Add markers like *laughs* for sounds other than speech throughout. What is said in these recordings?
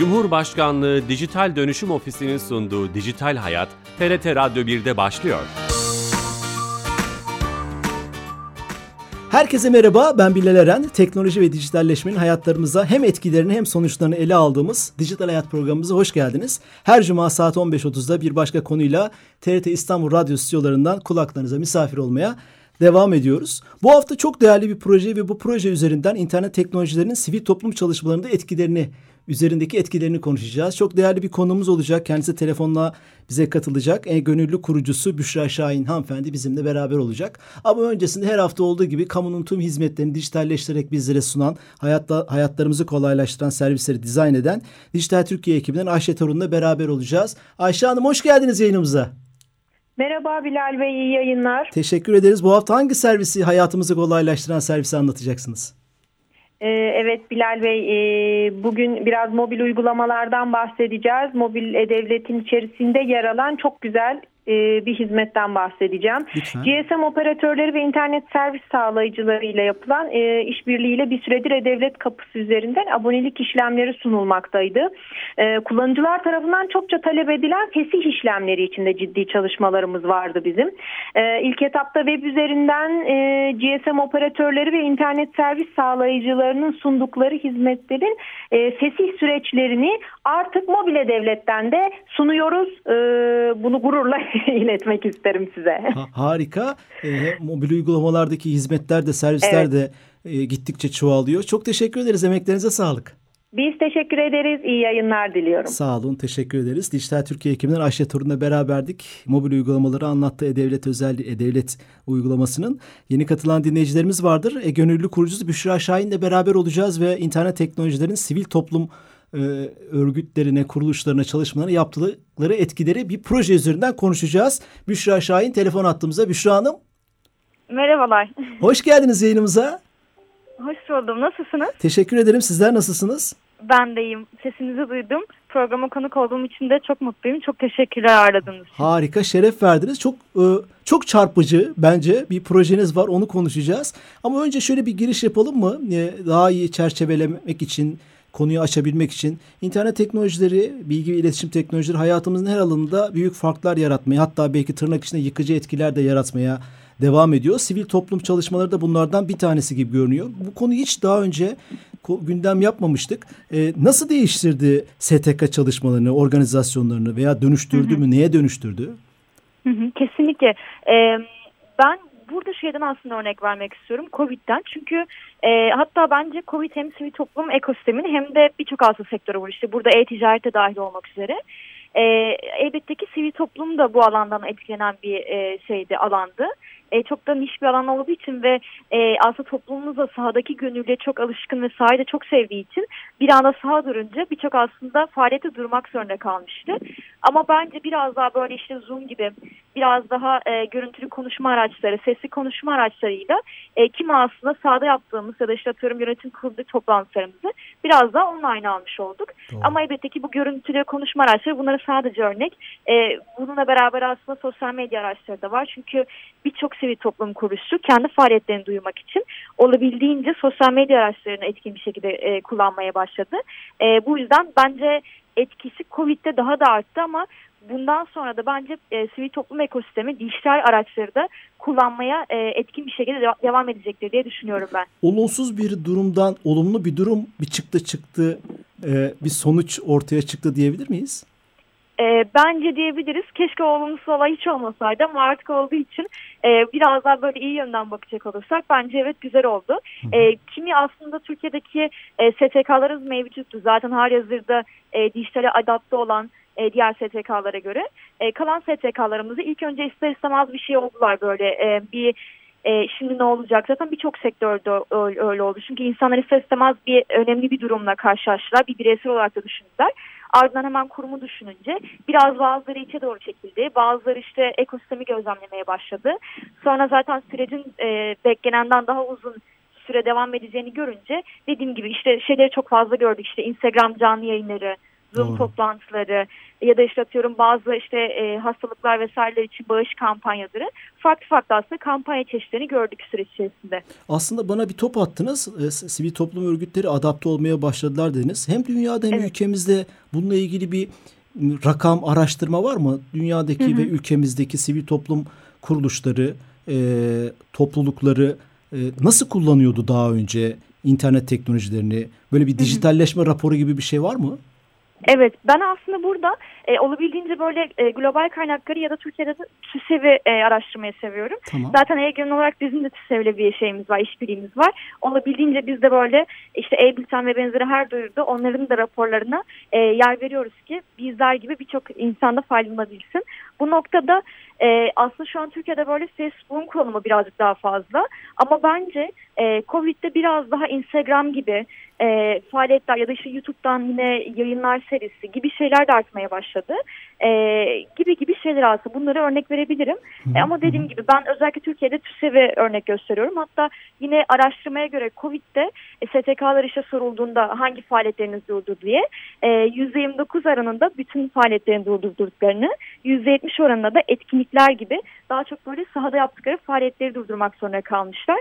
Cumhurbaşkanlığı Dijital Dönüşüm Ofisi'nin sunduğu Dijital Hayat, TRT Radyo 1'de başlıyor. Herkese merhaba, ben Bilal Eren. Teknoloji ve dijitalleşmenin hayatlarımıza hem etkilerini hem sonuçlarını ele aldığımız Dijital Hayat programımıza hoş geldiniz. Her cuma saat 15.30'da bir başka konuyla TRT İstanbul Radyo stüdyolarından kulaklarınıza misafir olmaya devam ediyoruz. Bu hafta çok değerli bir proje ve bu proje üzerinden internet teknolojilerinin sivil toplum çalışmalarında etkilerini üzerindeki etkilerini konuşacağız. Çok değerli bir konumuz olacak. Kendisi telefonla bize katılacak. En gönüllü kurucusu Büşra Şahin hanımefendi bizimle beraber olacak. Ama öncesinde her hafta olduğu gibi kamunun tüm hizmetlerini dijitalleştirerek bizlere sunan, hayatta hayatlarımızı kolaylaştıran servisleri dizayn eden Dijital Türkiye ekibinden Ayşe Torun'la beraber olacağız. Ayşe Hanım hoş geldiniz yayınımıza. Merhaba Bilal Bey, iyi yayınlar. Teşekkür ederiz. Bu hafta hangi servisi hayatımızı kolaylaştıran servisi anlatacaksınız? Ee, evet Bilal Bey, e, bugün biraz mobil uygulamalardan bahsedeceğiz. Mobil e-devletin içerisinde yer alan çok güzel e, bir hizmetten bahsedeceğim. Lütfen. GSM operatörleri ve internet servis sağlayıcıları ile yapılan e, işbirliğiyle bir süredir e-devlet kapısı üzerinden abonelik işlemleri sunulmaktaydı. E, kullanıcılar tarafından çokça talep edilen fesih işlemleri içinde ciddi çalışmalarımız vardı bizim. E, ilk etapta web üzerinden e, GSM operatörleri ve internet servis sağlayıcılarının sundukları hizmetlerin e, fesih süreçlerini artık mobile devletten de sunuyoruz. E, bunu gururla *laughs* *laughs* iletmek isterim size. Ha, harika. E, mobil uygulamalardaki hizmetler de servisler evet. de e, gittikçe çoğalıyor. Çok teşekkür ederiz. Emeklerinize sağlık. Biz teşekkür ederiz. İyi yayınlar diliyorum. Sağ olun. Teşekkür ederiz. Dijital Türkiye ekibinden Ayşe Torun'la beraberdik. Mobil uygulamaları anlattı. E-Devlet özel E-Devlet uygulamasının. Yeni katılan dinleyicilerimiz vardır. E, gönüllü kurucusu Büşra Şahin'le beraber olacağız ve internet teknolojilerin sivil toplum e, örgütlerine, kuruluşlarına, çalışmalarına yaptıkları etkileri bir proje üzerinden konuşacağız. Büşra Şahin telefon attığımızda. Büşra Hanım. Merhabalar. Hoş geldiniz yayınımıza. Hoş buldum. Nasılsınız? Teşekkür ederim. Sizler nasılsınız? Ben deyim. Sesinizi duydum. Programa konuk olduğum için de çok mutluyum. Çok teşekkürler ağırladığınız için. Harika, şeref verdiniz. Çok e, çok çarpıcı bence bir projeniz var. Onu konuşacağız. Ama önce şöyle bir giriş yapalım mı? E, daha iyi çerçevelemek için konuyu açabilmek için internet teknolojileri, bilgi ve iletişim teknolojileri hayatımızın her alanında büyük farklar yaratmaya hatta belki tırnak içinde yıkıcı etkiler de yaratmaya devam ediyor. Sivil toplum çalışmaları da bunlardan bir tanesi gibi görünüyor. Bu konuyu hiç daha önce gündem yapmamıştık. Ee, nasıl değiştirdi STK çalışmalarını, organizasyonlarını veya dönüştürdü hı hı. mü, neye dönüştürdü? Hı hı, kesinlikle. Ee, ben burada şeyden aslında örnek vermek istiyorum. Covid'den. Çünkü e, hatta bence Covid hem sivil toplum ekosistemini hem de birçok asıl sektörü var. İşte burada e-ticarete dahil olmak üzere. E, elbette ki sivil toplum da bu alandan etkilenen bir e, şeydi, alandı e, çok da niş bir alan olduğu için ve e, aslında toplumumuz da sahadaki gönüllüye çok alışkın ve sahayı da çok sevdiği için bir anda saha durunca birçok aslında faaliyete durmak zorunda kalmıştı. Ama bence biraz daha böyle işte Zoom gibi biraz daha e, görüntülü konuşma araçları, sesli konuşma araçlarıyla e, kim aslında sahada yaptığımız ya da işte atıyorum yönetim kurulu toplantılarımızı biraz daha online almış olduk. Doğru. Ama elbette ki bu görüntülü konuşma araçları bunları sadece örnek. E, bununla beraber aslında sosyal medya araçları da var. Çünkü birçok sivil toplum kuruluşu kendi faaliyetlerini duyurmak için olabildiğince sosyal medya araçlarını etkin bir şekilde e, kullanmaya başladı. E, bu yüzden bence etkisi Covid'de daha da arttı ama bundan sonra da bence e, sivil toplum ekosistemi dijital araçları da kullanmaya e, etkin bir şekilde de devam edecektir diye düşünüyorum ben. Olumsuz bir durumdan olumlu bir durum bir çıktı çıktı e, bir sonuç ortaya çıktı diyebilir miyiz? E, bence diyebiliriz. Keşke olumsuz olay hiç olmasaydı ama artık olduğu için e, biraz daha böyle iyi yönden bakacak olursak bence evet güzel oldu. E, kimi aslında Türkiye'deki e, STK'larımız mevcuttu. Zaten hali hazırda e, dijitale adapte olan e, diğer STK'lara göre. E, kalan STK'larımızı ilk önce ister istemez bir şey oldular böyle e, bir e, şimdi ne olacak? Zaten birçok sektörde öyle oldu. Çünkü insanlar ister istemez bir önemli bir durumla karşılaştılar. Bir bireysel olarak da düşündüler. Ardından hemen kurumu düşününce biraz bazıları içe doğru çekildi. Bazıları işte ekosistemi gözlemlemeye başladı. Sonra zaten sürecin e, beklenenden daha uzun süre devam edeceğini görünce dediğim gibi işte şeyleri çok fazla gördük. İşte Instagram canlı yayınları, Zoom Doğru. toplantıları ya da işte atıyorum bazı işte e, hastalıklar vesaireler için bağış kampanyaları farklı farklı aslında kampanya çeşitlerini gördük süreç içerisinde. Aslında bana bir top attınız. E, sivil toplum örgütleri adapte olmaya başladılar dediniz. Hem dünyada hem evet. ülkemizde bununla ilgili bir rakam araştırma var mı? Dünyadaki hı hı. ve ülkemizdeki sivil toplum kuruluşları, e, toplulukları e, nasıl kullanıyordu daha önce internet teknolojilerini? Böyle bir dijitalleşme hı hı. raporu gibi bir şey var mı? Evet ben aslında burada e, olabildiğince böyle e, global kaynakları ya da Türkiye'de de TÜSEV'i e, araştırmayı seviyorum. Tamam. Zaten EGÖN olarak bizim de TÜSEV'le bir şeyimiz var, işbirliğimiz var. Olabildiğince biz de böyle işte e-bülten ve benzeri her duyurdu onların da raporlarına e, yer veriyoruz ki bizler gibi birçok insanda faydalanabilsin. Bu noktada e, aslında şu an Türkiye'de böyle Facebook'un konumu birazcık daha fazla. Ama bence e, Covid'de biraz daha Instagram gibi e, faaliyetler ya da işte YouTube'dan yine yayınlar serisi gibi şeyler de artmaya başladı. E, gibi gibi şeyler aslında bunları örnek verebilirim. E, ama dediğim gibi ben özellikle Türkiye'de TÜSEV'e örnek gösteriyorum. Hatta yine araştırmaya göre Covid'de e, STK'lar işe sorulduğunda hangi faaliyetleriniz durdu diye e, %29 oranında bütün faaliyetlerini durdurduklarını %70 oranında da etkinlikler gibi daha çok böyle sahada yaptıkları faaliyetleri durdurmak zorunda kalmışlar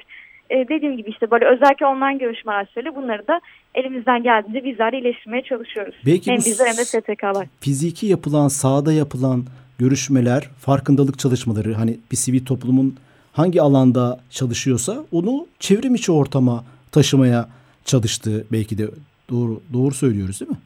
e, dediğim gibi işte böyle özellikle online görüşme araçları bunları da elimizden geldiğince bizler iyileştirmeye çalışıyoruz. Belki hem bizler hem de STK'lar. Fiziki yapılan, sahada yapılan görüşmeler, farkındalık çalışmaları hani bir sivil toplumun hangi alanda çalışıyorsa onu çevrim içi ortama taşımaya çalıştı belki de doğru doğru söylüyoruz değil mi?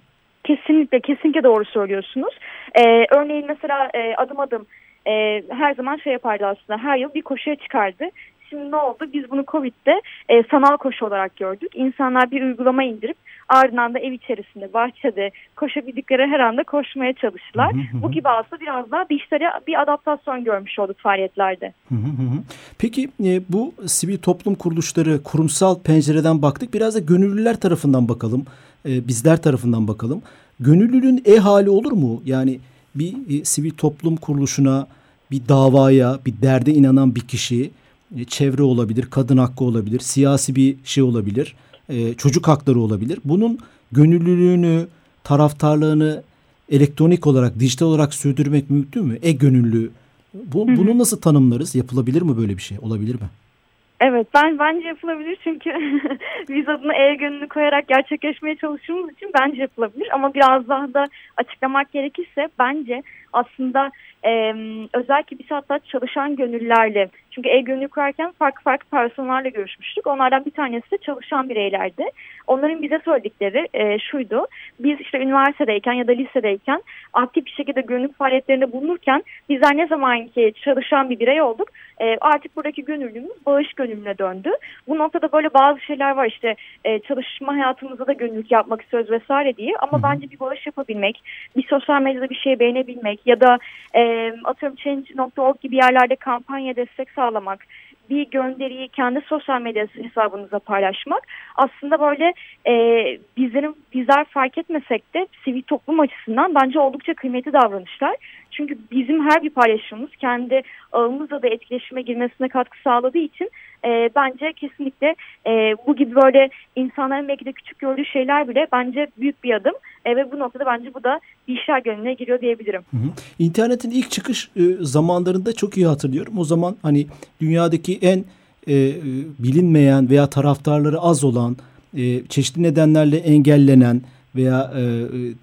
Kesinlikle kesinlikle doğru söylüyorsunuz. Ee, örneğin mesela e, adım adım e, her zaman şey yapardı aslında her yıl bir koşuya çıkardı Şimdi ne oldu? Biz bunu Covid'de e, sanal koşu olarak gördük. İnsanlar bir uygulama indirip ardından da ev içerisinde, bahçede koşabildikleri her anda koşmaya çalıştılar. Bu gibi aslında biraz daha dişlere bir adaptasyon görmüş olduk faaliyetlerde. Peki e, bu sivil toplum kuruluşları kurumsal pencereden baktık. Biraz da gönüllüler tarafından bakalım. E, bizler tarafından bakalım. Gönüllülüğün e-hali olur mu? Yani bir e, sivil toplum kuruluşuna, bir davaya, bir derde inanan bir kişi çevre olabilir, kadın hakkı olabilir, siyasi bir şey olabilir, e, çocuk hakları olabilir. Bunun gönüllülüğünü, taraftarlığını elektronik olarak, dijital olarak sürdürmek mümkün mü? E-gönüllü. Bu, bunu nasıl tanımlarız? Yapılabilir mi böyle bir şey? Olabilir mi? Evet ben bence yapılabilir çünkü *laughs* biz adına e gönlünü koyarak gerçekleşmeye çalıştığımız için bence yapılabilir ama biraz daha da açıklamak gerekirse bence aslında e, özellikle bir hatta çalışan gönüllerle çünkü e-gönül kurarken farklı farklı personellerle görüşmüştük. Onlardan bir tanesi de çalışan bireylerdi. Onların bize söyledikleri e, şuydu. Biz işte üniversitedeyken ya da lisedeyken aktif bir şekilde gönül faaliyetlerinde bulunurken bizler ne zaman ki çalışan bir birey olduk e, artık buradaki gönüllümüz bağış gönüllüne döndü. Bu noktada böyle bazı şeyler var işte e, çalışma hayatımızda da gönüllülük yapmak istiyoruz vesaire diye ama Hı. bence bir bağış yapabilmek, bir sosyal medyada bir şey beğenebilmek ya da e, atıyorum Change.org gibi yerlerde kampanya destek sağlamak, bir gönderiyi kendi sosyal medya hesabınıza paylaşmak aslında böyle e, bizlerin bizler fark etmesek de sivil toplum açısından bence oldukça kıymetli davranışlar. Çünkü bizim her bir paylaşımımız kendi ağımızla da etkileşime girmesine katkı sağladığı için e, bence kesinlikle e, bu gibi böyle insanların belki de küçük gördüğü şeyler bile bence büyük bir adım e, ve bu noktada bence bu da bir işler gönlüne giriyor diyebilirim. Hı hı. İnternetin ilk çıkış e, zamanlarında çok iyi hatırlıyorum. O zaman hani dünyadaki en e, bilinmeyen veya taraftarları az olan e, çeşitli nedenlerle engellenen veya e,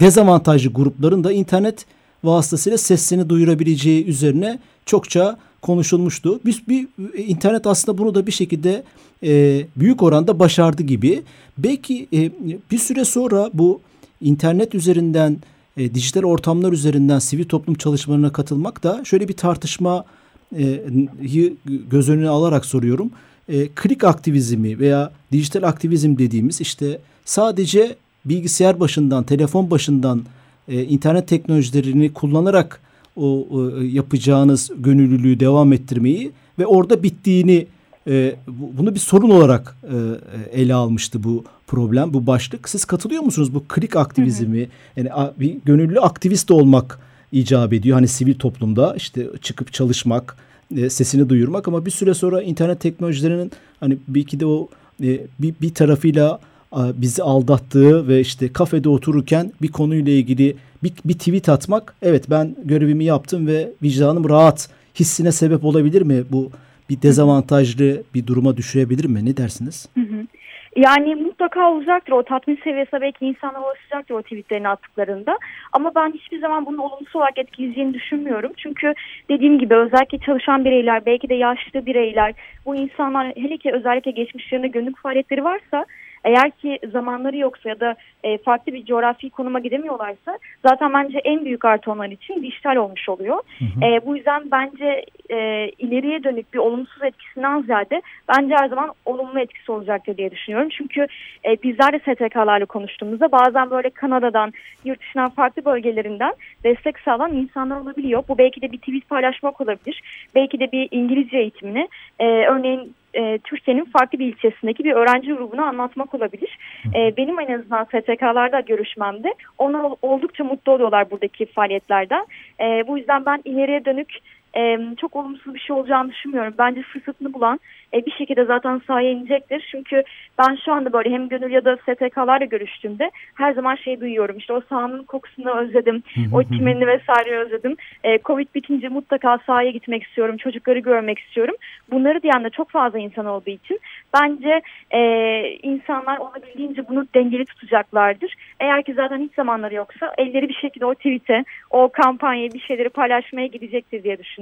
dezavantajlı grupların da internet vasıtasıyla sesini duyurabileceği üzerine çokça konuşulmuştu. Biz bir internet aslında bunu da bir şekilde e, büyük oranda başardı gibi. Belki e, bir süre sonra bu internet üzerinden e, dijital ortamlar üzerinden sivil toplum çalışmalarına katılmak da şöyle bir tartışmayı göz önüne alarak soruyorum. E, klik aktivizmi veya dijital aktivizm dediğimiz işte sadece bilgisayar başından, telefon başından e, internet teknolojilerini kullanarak o e, yapacağınız gönüllülüğü devam ettirmeyi ve orada bittiğini e, bunu bir sorun olarak e, ele almıştı bu problem, bu başlık. Siz katılıyor musunuz bu klik aktivizmi? Hı hı. Yani bir gönüllü aktivist olmak icap ediyor. Hani sivil toplumda işte çıkıp çalışmak, e, sesini duyurmak ama bir süre sonra internet teknolojilerinin hani belki de o e, bir, bir tarafıyla bizi aldattığı ve işte kafede otururken bir konuyla ilgili bir, bir tweet atmak evet ben görevimi yaptım ve vicdanım rahat hissine sebep olabilir mi? Bu bir dezavantajlı bir duruma düşürebilir mi? Ne dersiniz? Hı hı. Yani mutlaka olacaktır. O tatmin seviyesi belki insanlara ulaşacaktır o tweetlerini attıklarında. Ama ben hiçbir zaman bunu olumsuz olarak etkileyeceğini düşünmüyorum. Çünkü dediğim gibi özellikle çalışan bireyler, belki de yaşlı bireyler, bu insanlar hele ki özellikle geçmişlerinde günlük faaliyetleri varsa eğer ki zamanları yoksa ya da e, farklı bir coğrafi konuma gidemiyorlarsa zaten bence en büyük artı onlar için dijital olmuş oluyor. Hı hı. E, bu yüzden bence e, ileriye dönük bir olumsuz etkisinden ziyade bence her zaman olumlu etkisi olacaktır diye düşünüyorum. Çünkü e, bizler de STK'larla konuştuğumuzda bazen böyle Kanada'dan, yurt dışından farklı bölgelerinden destek sağlanan insanlar olabiliyor. Bu belki de bir tweet paylaşmak olabilir. Belki de bir İngilizce eğitimini e, örneğin e, Türkiye'nin farklı bir ilçesindeki bir öğrenci grubunu anlatmak olabilir. E, benim en azından STK'larda görüşmemde onlar oldukça mutlu oluyorlar buradaki faaliyetlerden. E, bu yüzden ben ileriye dönük e, çok olumsuz bir şey olacağını düşünmüyorum. Bence fırsatını bulan e, bir şekilde zaten sahaya inecektir. Çünkü ben şu anda böyle hem gönül ya da STK'larla görüştüğümde her zaman şey duyuyorum. İşte o sahanın kokusunu özledim. o çimenini vesaire özledim. E, Covid bitince mutlaka sahaya gitmek istiyorum. Çocukları görmek istiyorum. Bunları diyen de çok fazla insan olduğu için bence e, insanlar olabildiğince bunu dengeli tutacaklardır. Eğer ki zaten hiç zamanları yoksa elleri bir şekilde o tweet'e, o kampanyayı bir şeyleri paylaşmaya gidecektir diye düşünüyorum.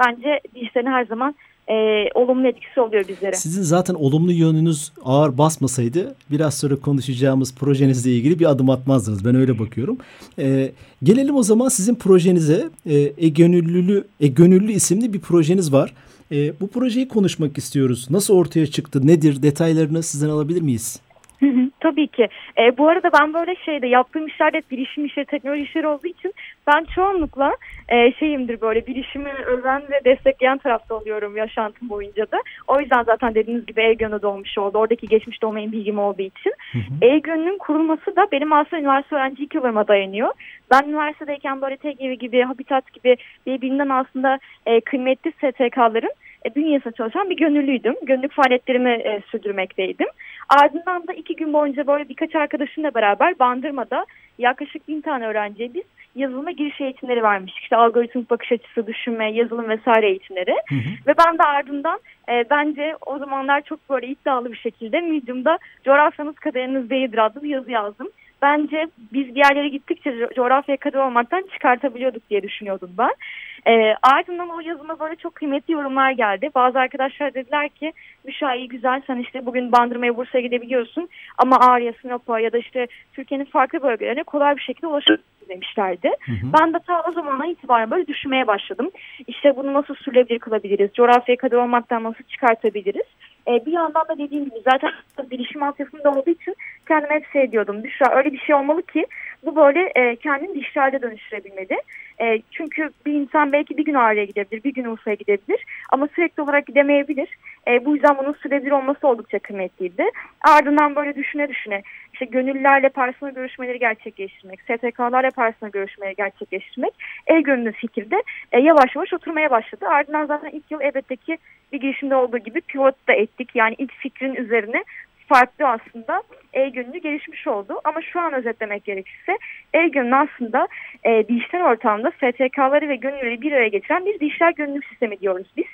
Bence dijitalin her zaman e, olumlu etkisi oluyor bizlere. Sizin zaten olumlu yönünüz ağır basmasaydı biraz sonra konuşacağımız projenizle ilgili bir adım atmazdınız. Ben öyle bakıyorum. E, gelelim o zaman sizin projenize. E, e Gönüllü isimli bir projeniz var. E, bu projeyi konuşmak istiyoruz. Nasıl ortaya çıktı, nedir, detaylarını sizden alabilir miyiz? Tabii ki. E, bu arada ben böyle şeyde yaptığım işler de bilişim işleri, teknoloji işleri olduğu için ben çoğunlukla e, şeyimdir böyle bilişimi öven ve destekleyen tarafta oluyorum yaşantım boyunca da. O yüzden zaten dediğiniz gibi E-Gön'e doğmuş oldu. Oradaki geçmiş domain bilgim olduğu için. E-Gön'ün kurulması da benim aslında üniversite öğrenci ilk yıllarıma dayanıyor. Ben üniversitedeyken böyle TGV gibi, Habitat gibi birbirinden aslında e, kıymetli STK'ların e, bünyesinde çalışan bir gönüllüydüm. Gönüllük faaliyetlerimi e, sürdürmekteydim. Ardından da iki gün boyunca böyle birkaç arkadaşımla beraber Bandırma'da yaklaşık bin tane öğrenciye biz yazılıma giriş eğitimleri vermiştik. İşte algoritmik bakış açısı, düşünme, yazılım vesaire eğitimleri. Hı hı. Ve ben de ardından e, bence o zamanlar çok böyle iddialı bir şekilde Medium'da coğrafyanız kaderiniz değildir adlı bir yazı yazdım bence biz bir yerlere gittikçe coğrafya kadar olmaktan çıkartabiliyorduk diye düşünüyordum ben. E, ardından o yazıma böyle çok kıymetli yorumlar geldi. Bazı arkadaşlar dediler ki Müşayi güzel sen işte bugün Bandırma'ya Bursa'ya gidebiliyorsun ama Ağrı'ya, Sinop'a ya da işte Türkiye'nin farklı bölgelerine kolay bir şekilde ulaşabiliyorsun demişlerdi. Hı hı. Ben de ta o zamandan itibaren böyle düşünmeye başladım. İşte bunu nasıl sürülebilir kılabiliriz? Coğrafya kadar olmaktan nasıl çıkartabiliriz? E, bir yandan da dediğim gibi zaten *laughs* bilişim altyapımda olduğu için kendime hep şey diyordum. Büşra öyle bir şey olmalı ki bu böyle e, kendini dijitalde dönüştürebilmeli. E, çünkü bir insan belki bir gün Ağrı'ya gidebilir, bir gün Urfa'ya gidebilir ama sürekli olarak gidemeyebilir. E, bu yüzden bunun sürebilir olması oldukça kıymetliydi. Ardından böyle düşüne düşüne işte gönüllülerle personel görüşmeleri gerçekleştirmek, STK'larla personel görüşmeleri gerçekleştirmek el gönüllü fikirde e, yavaş yavaş oturmaya başladı. Ardından zaten ilk yıl elbette ki bir girişimde olduğu gibi pivot da ettik. Yani ilk fikrin üzerine farklı aslında e-gönüllü gelişmiş oldu. Ama şu an özetlemek gerekirse e-gönüllü aslında e, dijital ortamda STK'ları ve gönüllüleri bir araya getiren bir dijital gönüllülük sistemi diyoruz biz.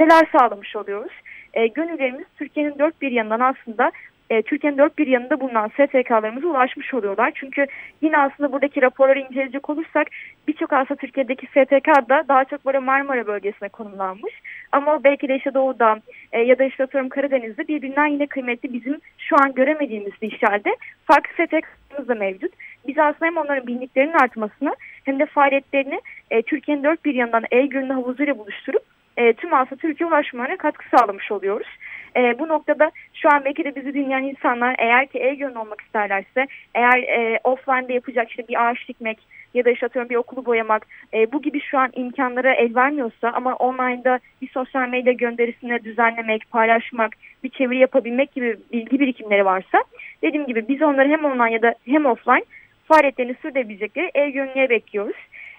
Neler sağlamış oluyoruz? E, gönüllerimiz Türkiye'nin dört bir yanından aslında e, Türkiye'nin dört bir yanında bulunan STK'larımıza ulaşmış oluyorlar. Çünkü yine aslında buradaki raporları inceleyecek olursak birçok aslında Türkiye'deki STK da daha çok böyle Marmara bölgesine konumlanmış. Ama belki de işte Doğu'da e, ya da işte atıyorum Karadeniz'de birbirinden yine kıymetli bizim şu an göremediğimiz dişlerde farklı STK'larımız da mevcut. Biz aslında hem onların bildiklerinin artmasını hem de faaliyetlerini e, Türkiye'nin dört bir yanından el-gönlü havuzuyla buluşturup e, tüm aslında Türkiye ulaşmalarına katkı sağlamış oluyoruz. E, bu noktada şu an belki de bizi dinleyen insanlar eğer ki e-gönül olmak isterlerse eğer e, offline'da yapacak işte bir ağaç dikmek ya da işte bir okulu boyamak e, bu gibi şu an imkanlara el vermiyorsa ama online'da bir sosyal medya gönderisini düzenlemek, paylaşmak, bir çeviri yapabilmek gibi bilgi birikimleri varsa dediğim gibi biz onları hem online ya da hem offline faaliyetlerini sürdürebilecekleri e-gönüllüye bekliyoruz.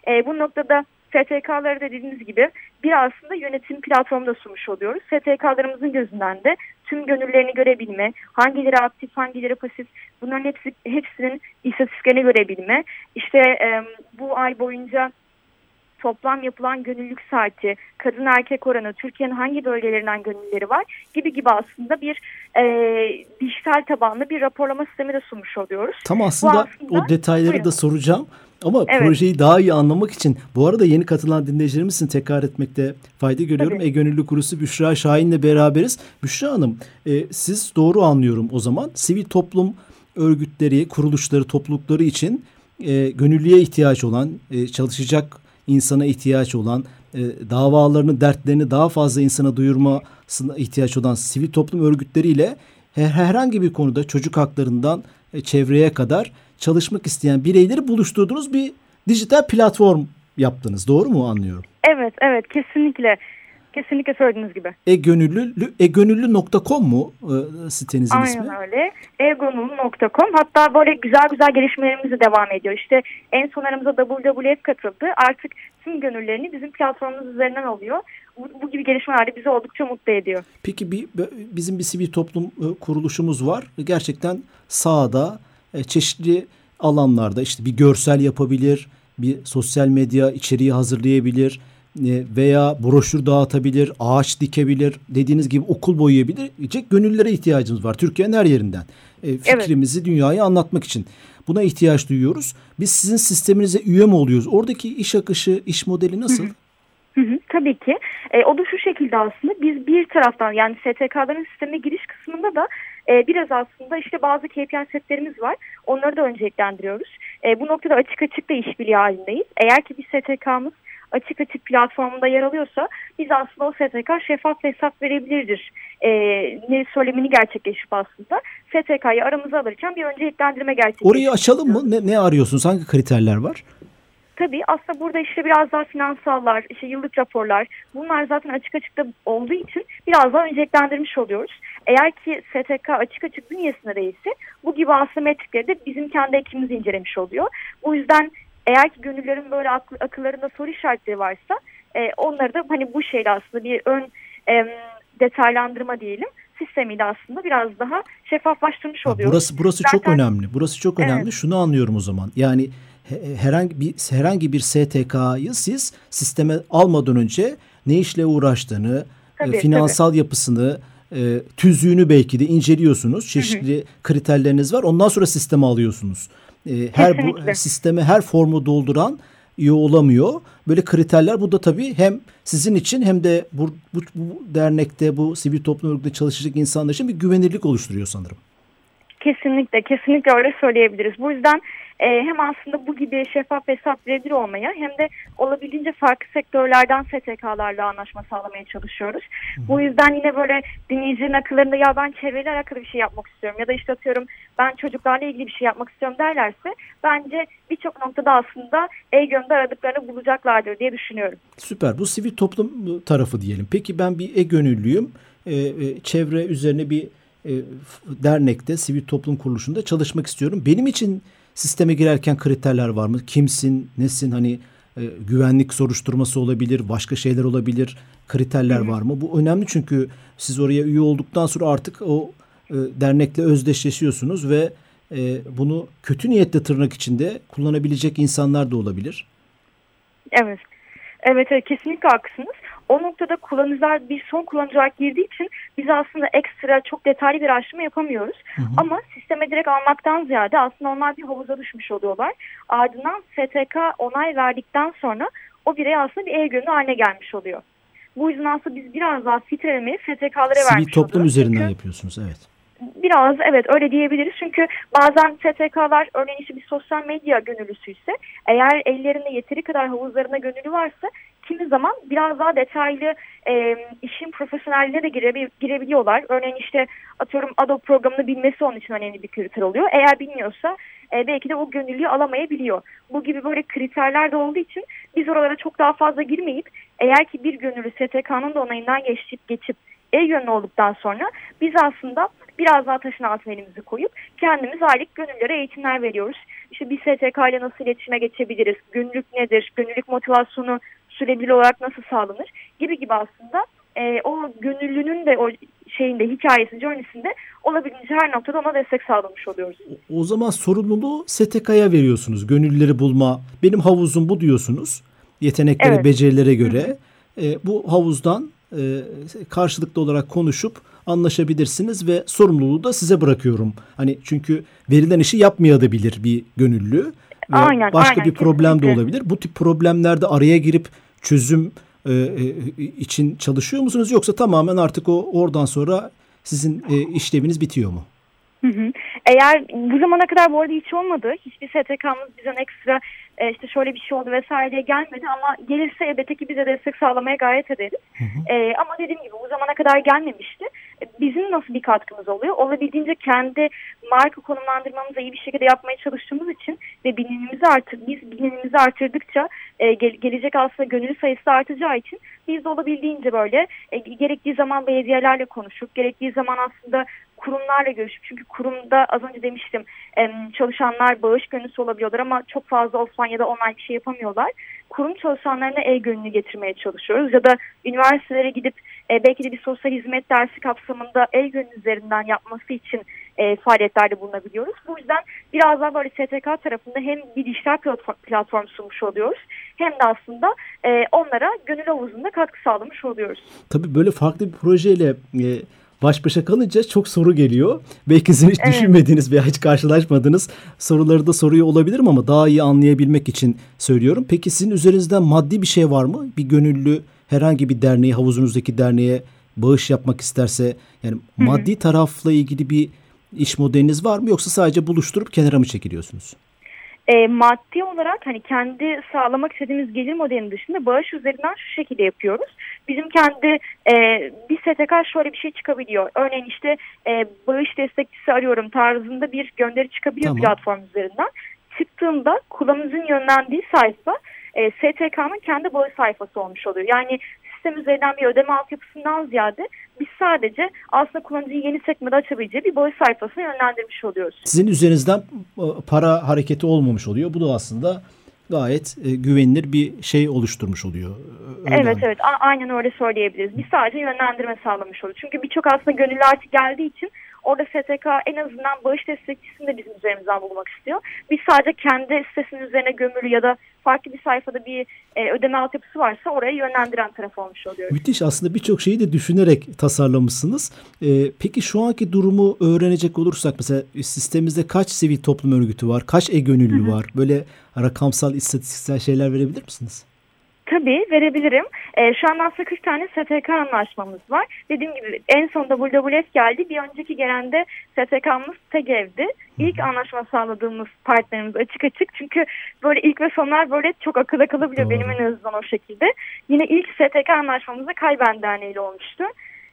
E, bu noktada STK'ları da dediğiniz gibi bir aslında yönetim platformu da sunmuş oluyoruz. STK'larımızın gözünden de tüm gönüllerini görebilme, hangileri aktif, hangileri pasif bunların hepsi, hepsinin istatistiklerini görebilme. İşte e, bu ay boyunca toplam yapılan gönüllülük saati, kadın erkek oranı, Türkiye'nin hangi bölgelerinden gönüllüleri var gibi gibi aslında bir e, dijital tabanlı bir raporlama sistemi de sunmuş oluyoruz. Tam aslında, aslında o detayları buyurun. da soracağım. Ama evet. projeyi daha iyi anlamak için bu arada yeni katılan dinleyicilerimizin tekrar etmekte fayda görüyorum. E-Gönüllü Kurusu Büşra Şahin'le beraberiz. Büşra Hanım e, siz doğru anlıyorum o zaman. Sivil toplum örgütleri, kuruluşları, toplulukları için e, gönüllüye ihtiyaç olan, e, çalışacak insana ihtiyaç olan, e, davalarını, dertlerini daha fazla insana duyurmasına ihtiyaç olan sivil toplum örgütleriyle her, herhangi bir konuda çocuk haklarından e, çevreye kadar çalışmak isteyen bireyleri buluşturduğunuz bir dijital platform yaptınız. Doğru mu anlıyorum? Evet, evet kesinlikle. Kesinlikle söylediğiniz gibi. E-gönüllü, egönüllü.com mu e, sitenizin Aynen ismi? Aynen öyle. egönüllü.com hatta böyle güzel güzel gelişmelerimiz de devam ediyor. İşte en son aramıza WWF katıldı. Artık tüm gönüllerini bizim platformumuz üzerinden alıyor. Bu, bu gibi gelişmeler de bizi oldukça mutlu ediyor. Peki bir, bizim bir sivil toplum e, kuruluşumuz var. Gerçekten sahada e, çeşitli alanlarda işte bir görsel yapabilir, bir sosyal medya içeriği hazırlayabilir veya broşür dağıtabilir, ağaç dikebilir, dediğiniz gibi okul boyayabilir. Gönüllülere ihtiyacımız var Türkiye'nin her yerinden. E, fikrimizi evet. dünyaya anlatmak için. Buna ihtiyaç duyuyoruz. Biz sizin sisteminize üye mi oluyoruz? Oradaki iş akışı, iş modeli nasıl? Hı hı. Hı hı, tabii ki. E, o da şu şekilde aslında biz bir taraftan yani STK'ların sistemine giriş kısmında da e, biraz aslında işte bazı KPI setlerimiz var. Onları da önceliklendiriyoruz. E, bu noktada açık açık da işbirliği halindeyiz. Eğer ki bir STK'mız açık açık platformunda yer alıyorsa biz aslında o STK şeffaf hesap verebilirdir. E, ne söylemini gerçekleşip aslında STK'yı aramıza alırken bir önceliklendirme gerçekleştiriyoruz. Orayı açalım mı? Ne, ne arıyorsunuz? Hangi kriterler var? Tabii aslında burada işte biraz daha finansallar, işte yıllık raporlar bunlar zaten açık açıkta olduğu için biraz daha önceliklendirmiş oluyoruz. Eğer ki STK açık açık bünyesinde değilse bu gibi aslında metrikleri de bizim kendi ekibimiz incelemiş oluyor. Bu yüzden eğer ki gönüllerin böyle akl akıllarında soru işaretleri varsa e, onları da hani bu şeyle aslında bir ön e, detaylandırma diyelim sistemiyle aslında biraz daha şeffaflaştırmış oluyoruz. Burası burası Zaten, çok önemli. Burası çok önemli. Evet. Şunu anlıyorum o zaman. Yani herhangi bir herhangi bir STK'yı siz sisteme almadan önce ne işle uğraştığını, e, tabii, finansal tabii. yapısını, e, tüzüğünü belki de inceliyorsunuz. Çeşitli hı hı. kriterleriniz var. Ondan sonra sisteme alıyorsunuz. E, her bu sisteme her formu dolduran üye olamıyor. Böyle kriterler bu da tabii hem sizin için hem de bu, bu, bu dernekte bu sivil toplum örgütünde çalışacak insanlar için bir güvenirlik oluşturuyor sanırım. Kesinlikle, kesinlikle öyle söyleyebiliriz. Bu yüzden e, hem aslında bu gibi şeffaf hesap verebilir olmaya hem de olabildiğince farklı sektörlerden STK'larla anlaşma sağlamaya çalışıyoruz. Hı. Bu yüzden yine böyle dinleyicinin akıllarında ya ben çevreyle alakalı bir şey yapmak istiyorum ya da işte atıyorum ben çocuklarla ilgili bir şey yapmak istiyorum derlerse bence birçok noktada aslında e-gönde aradıklarını bulacaklardır diye düşünüyorum. Süper. Bu sivil toplum tarafı diyelim. Peki ben bir e-gönüllüyüm. Ee, çevre üzerine bir e, dernekte, sivil toplum kuruluşunda çalışmak istiyorum. Benim için sisteme girerken kriterler var mı? Kimsin, nesin? Hani e, güvenlik soruşturması olabilir, başka şeyler olabilir. Kriterler var mı? Bu önemli çünkü siz oraya üye olduktan sonra artık o e, dernekle özdeşleşiyorsunuz ve e, bunu kötü niyetle tırnak içinde kullanabilecek insanlar da olabilir. Evet. Evet, evet kesinlikle haklısınız. O noktada kullanıcılar bir son kullanıcı olarak girdiği için biz aslında ekstra çok detaylı bir araştırma yapamıyoruz. Hı hı. Ama sisteme direkt almaktan ziyade aslında onlar bir havuza düşmüş oluyorlar. Ardından STK onay verdikten sonra o birey aslında bir e-gönlü haline gelmiş oluyor. Bu yüzden aslında biz biraz daha filtrelemeyi STK'lara vermiş oluyoruz. Sivil toplum üzerinden Çünkü, yapıyorsunuz evet. Biraz evet öyle diyebiliriz. Çünkü bazen STK'lar örneğin işte bir sosyal medya gönüllüsü ise eğer ellerinde yeteri kadar havuzlarına gönüllü varsa kimi zaman biraz daha detaylı e, işin profesyonelliğine de girebil girebiliyorlar. Örneğin işte atıyorum Adobe programını bilmesi onun için önemli bir kriter oluyor. Eğer bilmiyorsa e, belki de o gönüllüyü alamayabiliyor. Bu gibi böyle kriterler de olduğu için biz oralara çok daha fazla girmeyip eğer ki bir gönüllü STK'nın da onayından geçip geçip e-gönüllü olduktan sonra biz aslında biraz daha taşın altına elimizi koyup kendimiz aylık gönüllere eğitimler veriyoruz. İşte bir STK ile nasıl iletişime geçebiliriz? Gönüllülük nedir? Gönüllülük motivasyonu sürdürülebilir olarak nasıl sağlanır gibi gibi aslında e, o gönüllünün de o şeyinde hikayesi, journey'sinde olabildiğince her noktada ona destek sağlamış oluyoruz. O zaman sorumluluğu STK'ya veriyorsunuz. Gönüllüleri bulma, benim havuzum bu diyorsunuz. Yeteneklere, evet. becerilere göre. E, bu havuzdan e, karşılıklı olarak konuşup anlaşabilirsiniz ve sorumluluğu da size bırakıyorum. Hani çünkü verilen işi yapmayabilir bir gönüllü. Aynen, başka aynen, bir problem kesinlikle. de olabilir. Bu tip problemlerde araya girip çözüm e, e, için çalışıyor musunuz yoksa tamamen artık o oradan sonra sizin e, işleviniz bitiyor mu? Hı hı. Eğer bu zamana kadar bu arada hiç olmadı. Hiçbir STK'mız bizden ekstra e, işte şöyle bir şey oldu vesaire gelmedi ama gelirse elbette ki bize destek sağlamaya gayet ederiz. Hı hı. E, ama dediğim gibi bu zamana kadar gelmemişti. Bizim nasıl bir katkımız oluyor? Olabildiğince kendi marka konumlandırmamızı iyi bir şekilde yapmaya çalıştığımız için ve bilinimimizi artır, biz bilinimimizi artırdıkça e, gel, gelecek aslında gönüllü sayısı artacağı için biz de olabildiğince böyle e, gerektiği zaman belediyelerle konuşup gerektiği zaman aslında kurumlarla görüşüp çünkü kurumda az önce demiştim çalışanlar bağış gönüllüsü olabiliyorlar ama çok fazla offline ya da online bir şey yapamıyorlar. Kurum çalışanlarına el gönüllü getirmeye çalışıyoruz ya da üniversitelere gidip e, belki de bir sosyal hizmet dersi kapsamında el gönüllü üzerinden yapması için e, faaliyetlerde bulunabiliyoruz. Bu yüzden biraz daha böyle STK tarafında hem bir dijital platform sunmuş oluyoruz hem de aslında e, onlara gönül havuzunda katkı sağlamış oluyoruz. Tabii böyle farklı bir projeyle e, baş başa kalınca çok soru geliyor. Belki sizin hiç evet. düşünmediğiniz veya hiç karşılaşmadığınız soruları da soruyor olabilirim ama daha iyi anlayabilmek için söylüyorum. Peki sizin üzerinizden maddi bir şey var mı? Bir gönüllü herhangi bir derneğe, havuzunuzdaki derneğe bağış yapmak isterse yani Hı-hı. maddi tarafla ilgili bir iş modeliniz var mı yoksa sadece buluşturup kenara mı çekiliyorsunuz? E, maddi olarak hani kendi sağlamak istediğimiz gelir modelinin dışında bağış üzerinden şu şekilde yapıyoruz. Bizim kendi e, bir STK şöyle bir şey çıkabiliyor. Örneğin işte e, bağış destekçisi arıyorum tarzında bir gönderi çıkabiliyor tamam. platform üzerinden. Çıktığında kullanıcının yönlendiği sayfa e, STK'nın kendi bağış sayfası olmuş oluyor. Yani sistem üzerinden bir ödeme altyapısından ziyade biz sadece aslında kullanıcıyı yeni sekmede açabileceği bir bağış sayfasına yönlendirmiş oluyoruz. Sizin üzerinizden e, para hareketi olmamış oluyor. Bu da aslında gayet e, güvenilir bir şey oluşturmuş oluyor. Öyle evet evet A aynen öyle söyleyebiliriz. Biz sadece yönlendirme sağlamış oluyoruz. Çünkü birçok aslında gönüllü artık geldiği için orada STK en azından bağış destekçisini de bizim üzerimizden bulmak istiyor. Biz sadece kendi sitesinin üzerine gömülü ya da farklı bir sayfada bir e, ödeme altyapısı varsa oraya yönlendiren taraf olmuş oluyor. Müthiş aslında birçok şeyi de düşünerek tasarlamışsınız. E, peki şu anki durumu öğrenecek olursak mesela sistemimizde kaç sivil toplum örgütü var, kaç e-gönüllü var? Böyle rakamsal, istatistiksel şeyler verebilir misiniz? Tabii verebilirim. E, şu an aslında 40 tane STK anlaşmamız var. Dediğim gibi en son WWF geldi. Bir önceki gelen de STK'mız TEGEV'di. İlk anlaşma sağladığımız partnerimiz açık açık. Çünkü böyle ilk ve sonlar böyle çok akılda kalabiliyor. Benim en azından o şekilde. Yine ilk STK anlaşmamız da Kayben Derneği ile olmuştu.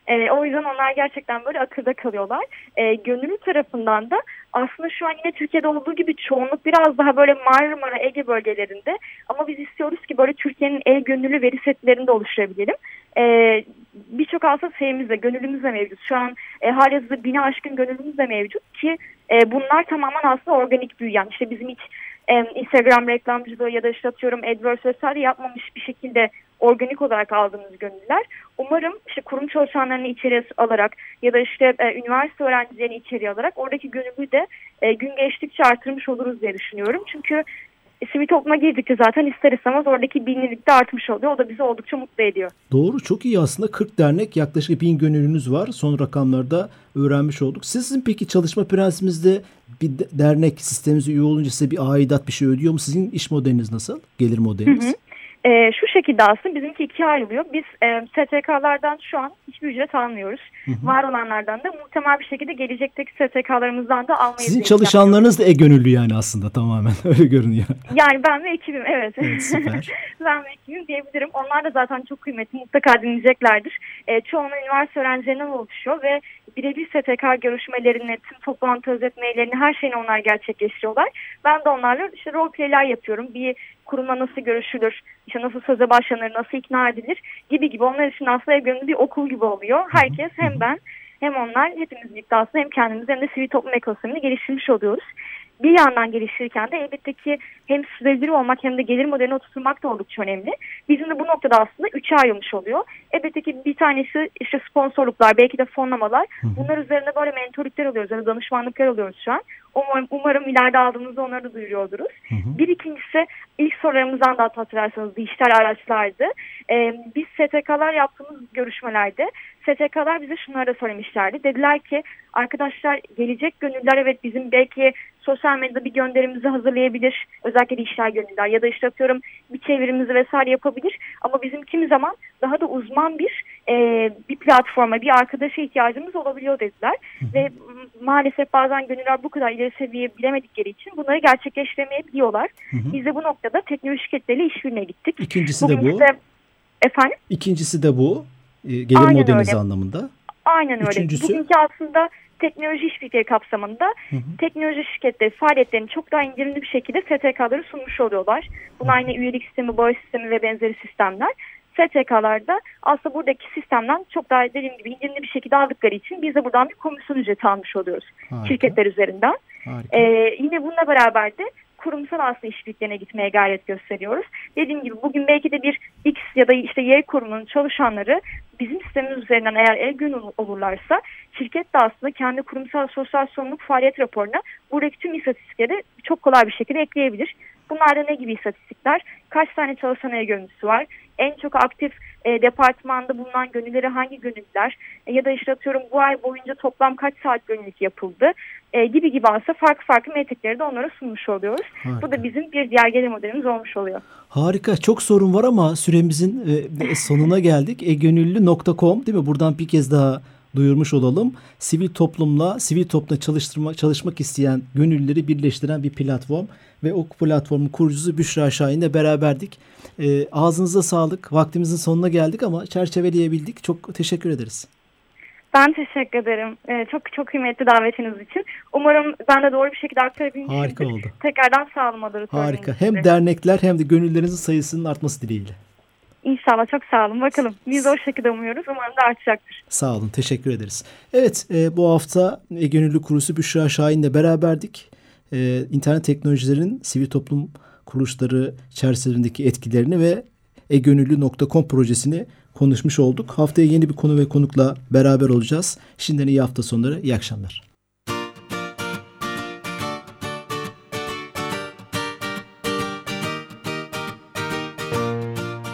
E, o yüzden onlar gerçekten böyle akılda kalıyorlar. E, gönüllü tarafından da aslında şu an yine Türkiye'de olduğu gibi çoğunluk biraz daha böyle Marmara, Ege bölgelerinde. Ama biz istiyoruz ki böyle Türkiye'nin el gönüllü veri setlerinde oluşturabilelim. E, Birçok aslında şeyimiz de, mevcut. Şu an e, halihazırda bine aşkın gönüllümüz de mevcut ki e, bunlar tamamen aslında organik büyüyen. İşte bizim hiç e, Instagram reklamcılığı ya da işte atıyorum AdWords vesaire yapmamış bir şekilde organik olarak aldığımız gönüllüler. Umarım işte kurum çalışanlarını içeri alarak ya da işte e, üniversite öğrencilerini içeri alarak oradaki gönüllü de e, gün geçtikçe artırmış oluruz diye düşünüyorum. Çünkü sivil topluma girdikçe zaten ister istemez oradaki bilinirlik de artmış oluyor. O da bizi oldukça mutlu ediyor. Doğru çok iyi aslında 40 dernek yaklaşık bin gönüllünüz var. Son rakamlarda öğrenmiş olduk. Sizin peki çalışma prensibinizde bir dernek sistemimize üye olunca size bir aidat bir şey ödüyor mu? Sizin iş modeliniz nasıl? Gelir modeliniz? Hı hı. E, şu şekilde aslında bizimki ikiye ayrılıyor. Biz e, STK'lardan şu an hiçbir ücret almıyoruz. Hı hı. Var olanlardan da muhtemel bir şekilde gelecekteki STK'larımızdan da almayı Sizin çalışanlarınız da e-gönüllü yani aslında tamamen *laughs* öyle görünüyor. Yani ben ve ekibim evet. evet süper. *laughs* ben ve ekibim diyebilirim. Onlar da zaten çok kıymetli mutlaka dinleyeceklerdir. E, çoğunun üniversite öğrencilerinden oluşuyor ve birebir STK görüşmelerini, tüm toplantı özetmelerini her şeyini onlar gerçekleştiriyorlar. Ben de onlarla işte rol play'ler yapıyorum. Bir kurumla nasıl görüşülür, işte nasıl söze başlanır, nasıl ikna edilir gibi gibi. Onlar için aslında ev bir okul gibi oluyor. Herkes hem ben hem onlar hepimiz birlikte aslında hem kendimiz hem de sivil toplum ekosistemini geliştirmiş oluyoruz. bir yandan geliştirirken de elbette ki hem sürdürülebilir olmak hem de gelir modelini oturtmak da oldukça önemli. Bizim de bu noktada aslında üçe ayrılmış oluyor. Elbette ki bir tanesi işte sponsorluklar, belki de fonlamalar. Bunlar üzerine böyle mentorluklar alıyoruz ya da danışmanlıklar alıyoruz şu an. Umarım, umarım ileride aldığımızda onları da duyuruyoruz. Hı hı. Bir ikincisi ilk sorularımızdan da hatırlarsanız dijital araçlardı. Ee, biz STK'lar yaptığımız görüşmelerde STK'lar bize şunları da söylemişlerdi. Dediler ki arkadaşlar gelecek gönüller evet bizim belki sosyal medyada bir gönderimizi hazırlayabilir. Özellikle dijital gönüller ya da işte atıyorum bir çevirimizi vesaire yapabilir. Ama bizim kimi zaman daha da uzman bir e, bir platforma, bir arkadaşa ihtiyacımız olabiliyor dediler. Hı hı. Ve maalesef bazen gönüller bu kadar ileri seviye bilemedikleri için bunları gerçekleştiremeyebiliyorlar. Hı hı. Biz de bu noktada teknoloji şirketleriyle işbirliğine gittik. İkincisi Bugün de bu. Ise, efendim? İkincisi de bu. E, gelir Aynen modernize öyle. anlamında. Aynen öyle. Üçüncüsü? Bugünkü aslında teknoloji işbirlikleri kapsamında hı hı. teknoloji şirketleri faaliyetlerini çok daha indirimli bir şekilde STK'ları sunmuş oluyorlar. Bunlar yine üyelik sistemi, bağış sistemi ve benzeri sistemler. STK'larda aslında buradaki sistemden çok daha dediğim gibi indirimli bir şekilde aldıkları için biz de buradan bir komisyon ücreti almış oluyoruz Harika. şirketler üzerinden. Ee, yine bununla beraber de kurumsal aslında işbirliklerine gitmeye gayret gösteriyoruz. Dediğim gibi bugün belki de bir X ya da işte Y kurumunun çalışanları bizim sistemimiz üzerinden eğer el gün olurlarsa şirket de aslında kendi kurumsal sosyal sorumluluk faaliyet raporuna buradaki tüm istatistikleri çok kolay bir şekilde ekleyebilir. Bunlarda ne gibi istatistikler? Kaç tane çalışan el gönüllüsü var? En çok aktif e, departmanda bulunan gönülleri hangi gönüllüler? E, ya da işte atıyorum bu ay boyunca toplam kaç saat gönüllülük yapıldı? E, gibi gibi aslında farklı farklı metrikleri de onlara sunmuş oluyoruz. Harika. Bu da bizim bir diğer gelir modelimiz olmuş oluyor. Harika. Çok sorun var ama süremizin e, sonuna geldik. egönüllü.com değil mi? Buradan bir kez daha duyurmuş olalım. Sivil toplumla, sivil toplumla çalıştırma, çalışmak isteyen gönüllüleri birleştiren bir platform ve o platformun kurucusu Büşra Şahin'le beraberdik. E, ağzınıza sağlık. Vaktimizin sonuna geldik ama çerçeveleyebildik. Çok teşekkür ederiz. Ben teşekkür ederim. Ee, çok çok kıymetli davetiniz için. Umarım ben de doğru bir şekilde aktarabilmişimdir. Harika oldu. Tekrardan sağ olun Harika. Hem dernekler hem de gönüllerinizin sayısının artması dileğiyle. İnşallah çok sağ olun. Bakalım biz o şekilde umuyoruz. Umarım da artacaktır. Sağ olun. Teşekkür ederiz. Evet e, bu hafta e, Kurusu Büşra Şahin'le beraberdik. E, internet teknolojilerin sivil toplum kuruluşları çerçevesindeki etkilerini ve egönüllü.com projesini konuşmuş olduk. Haftaya yeni bir konu ve konukla beraber olacağız. Şimdiden iyi hafta sonları, iyi akşamlar.